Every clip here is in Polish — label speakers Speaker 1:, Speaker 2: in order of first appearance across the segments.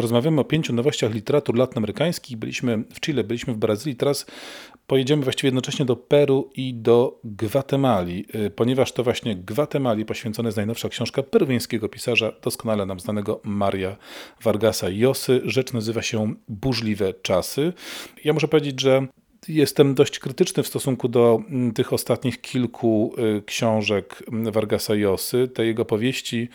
Speaker 1: Rozmawiamy o pięciu nowościach literatur latynoamerykańskich. Byliśmy w Chile, byliśmy w Brazylii. Teraz pojedziemy właściwie jednocześnie do Peru i do Gwatemali, y, ponieważ to właśnie Gwatemali poświęcona jest najnowsza książka peruwiańskiego pisarza, doskonale nam znanego Maria Vargasa Josy. Rzecz nazywa się Burzliwe czasy. Ja muszę powiedzieć, że jestem dość krytyczny w stosunku do mm, tych ostatnich kilku y, książek mm, Vargasa Josy. Te jego powieści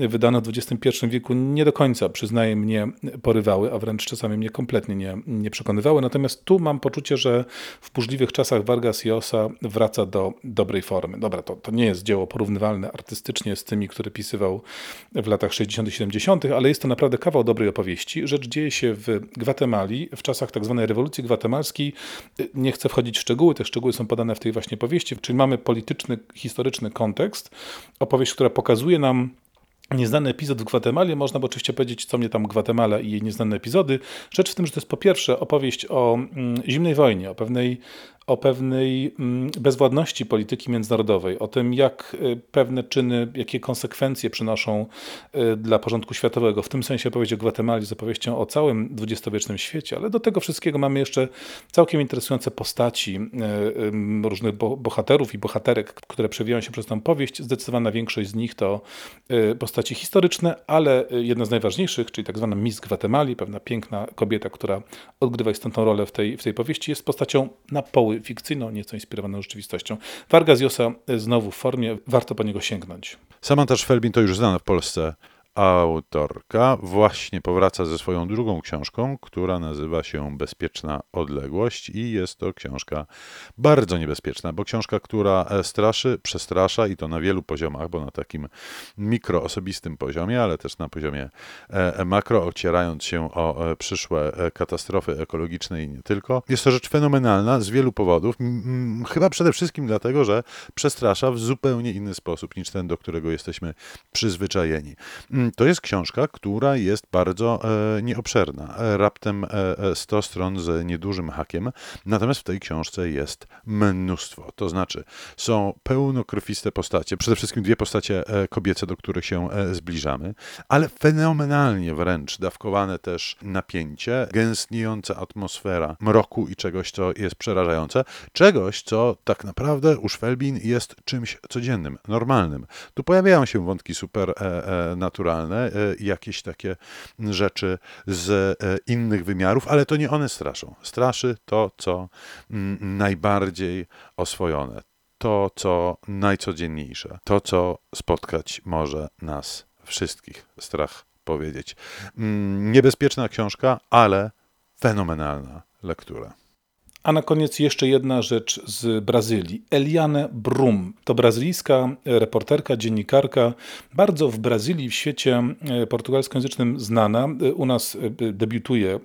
Speaker 1: y, wydane w XXI wieku nie do końca, przyznaję, mnie porywały, a wręcz czasami mnie kompletnie nie, nie przekonywały. Natomiast tu mam poczucie, że w burzliwych czasach Vargas Llosa wraca do dobrej formy. Dobra, to, to nie jest dzieło porównywalne artystycznie z tymi, które pisywał w latach 60. i 70., ale jest to naprawdę kawał dobrej opowieści. Rzecz dzieje się w Gwatemali, w czasach tzw. Tak rewolucji gwatemalskiej, nie chcę wchodzić w szczegóły, te szczegóły są podane w tej właśnie powieści, czyli mamy polityczny, historyczny kontekst, opowieść, która pokazuje nam Nieznany epizod w Gwatemali, można by oczywiście powiedzieć, co mnie tam Gwatemala i jej nieznane epizody. Rzecz w tym, że to jest po pierwsze opowieść o mm, zimnej wojnie, o pewnej o pewnej mm, bezwładności polityki międzynarodowej, o tym, jak y, pewne czyny, jakie konsekwencje przynoszą y, dla porządku światowego. W tym sensie opowieść o Gwatemali z opowieścią o całym dwudziestowiecznym świecie, ale do tego wszystkiego mamy jeszcze całkiem interesujące postaci y, różnych bohaterów i bohaterek, które przewijają się przez tę powieść. Zdecydowana większość z nich to postaci historyczne, ale jedna z najważniejszych, czyli tak zwana Miss Gwatemali, pewna piękna kobieta, która odgrywa istotną rolę w tej, w tej powieści, jest postacią na poły fikcyjną, nieco inspirowaną rzeczywistością. Vargas Llosa znowu w formie, warto po niego sięgnąć.
Speaker 2: Samantha Felbin to już znana w Polsce autorka właśnie powraca ze swoją drugą książką, która nazywa się Bezpieczna Odległość i jest to książka bardzo niebezpieczna, bo książka, która e, straszy, przestrasza i to na wielu poziomach, bo na takim mikroosobistym poziomie, ale też na poziomie e, e, makro, ocierając się o przyszłe katastrofy ekologiczne i nie tylko. Jest to rzecz fenomenalna z wielu powodów, chyba przede wszystkim dlatego, że przestrasza w zupełnie inny sposób niż ten, do którego jesteśmy przyzwyczajeni. Mm, to jest książka, która jest bardzo e, nieobszerna. E, raptem e, 100 e, stron z niedużym hakiem. Natomiast w tej książce jest mnóstwo. To znaczy, są pełnokrwiste postacie, przede wszystkim dwie postacie kobiece, do których się zbliżamy, ale fenomenalnie wręcz dawkowane też napięcie, gęstniejąca atmosfera mroku i czegoś, co jest przerażające. Czegoś, co tak naprawdę u Szwelbin jest czymś codziennym, normalnym. Tu pojawiają się wątki super e, naturalne, naturalne, e, jakieś takie rzeczy z e, innych wymiarów, ale to nie one straszą. Straszy to, co mm, najbardziej oswojone, to, co najcodzienniejsze, to, co spotkać może nas wszystkich. Strach powiedzieć. Mm, niebezpieczna książka, ale fenomenalna lektura.
Speaker 1: A na koniec jeszcze jedna rzecz z Brazylii. Eliane Brum to brazylijska reporterka, dziennikarka, bardzo w Brazylii, w świecie e, portugalskojęzycznym znana. E, u nas e, debiutuje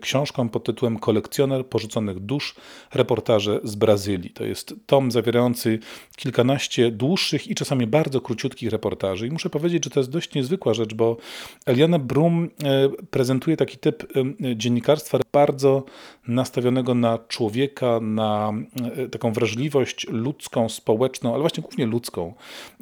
Speaker 1: książką pod tytułem Kolekcjoner porzuconych dusz, reportaże z Brazylii. To jest tom zawierający kilkanaście dłuższych i czasami bardzo króciutkich reportaży. I muszę powiedzieć, że to jest dość niezwykła rzecz, bo Eliane Brum prezentuje taki typ dziennikarstwa bardzo nastawionego na człowieka, na e, taką wrażliwość ludzką, społeczną, ale właśnie głównie ludzką.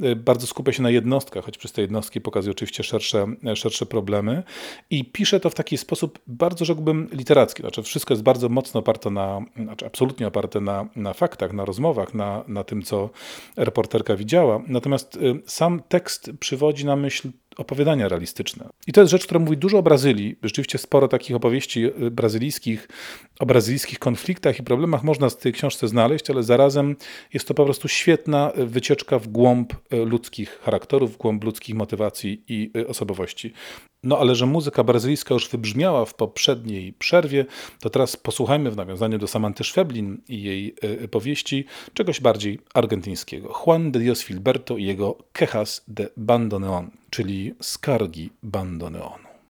Speaker 1: E, bardzo skupia się na jednostkach, choć przez te jednostki pokazuje oczywiście szersze, e, szersze problemy i pisze to w taki sposób bardzo, rzekłbym, literacki. Znaczy wszystko jest bardzo mocno oparte na, znaczy absolutnie oparte na, na faktach, na rozmowach, na, na tym, co reporterka widziała. Natomiast sam tekst przywodzi na myśl opowiadania realistyczne. I to jest rzecz, która mówi dużo o Brazylii. Rzeczywiście sporo takich opowieści y, brazylijskich, o brazylijskich konfliktach i problemach można w tej książce znaleźć, ale zarazem jest to po prostu świetna wycieczka w głąb y, ludzkich charakterów, w głąb ludzkich motywacji i osobowości. No ale że muzyka brazylijska już wybrzmiała w poprzedniej przerwie, to teraz posłuchajmy w nawiązaniu do Samanty Szweblin i jej powieści czegoś bardziej argentyńskiego. Juan de Dios Filberto i jego Quejas de Bandoneon czyli skargi bandoneonu.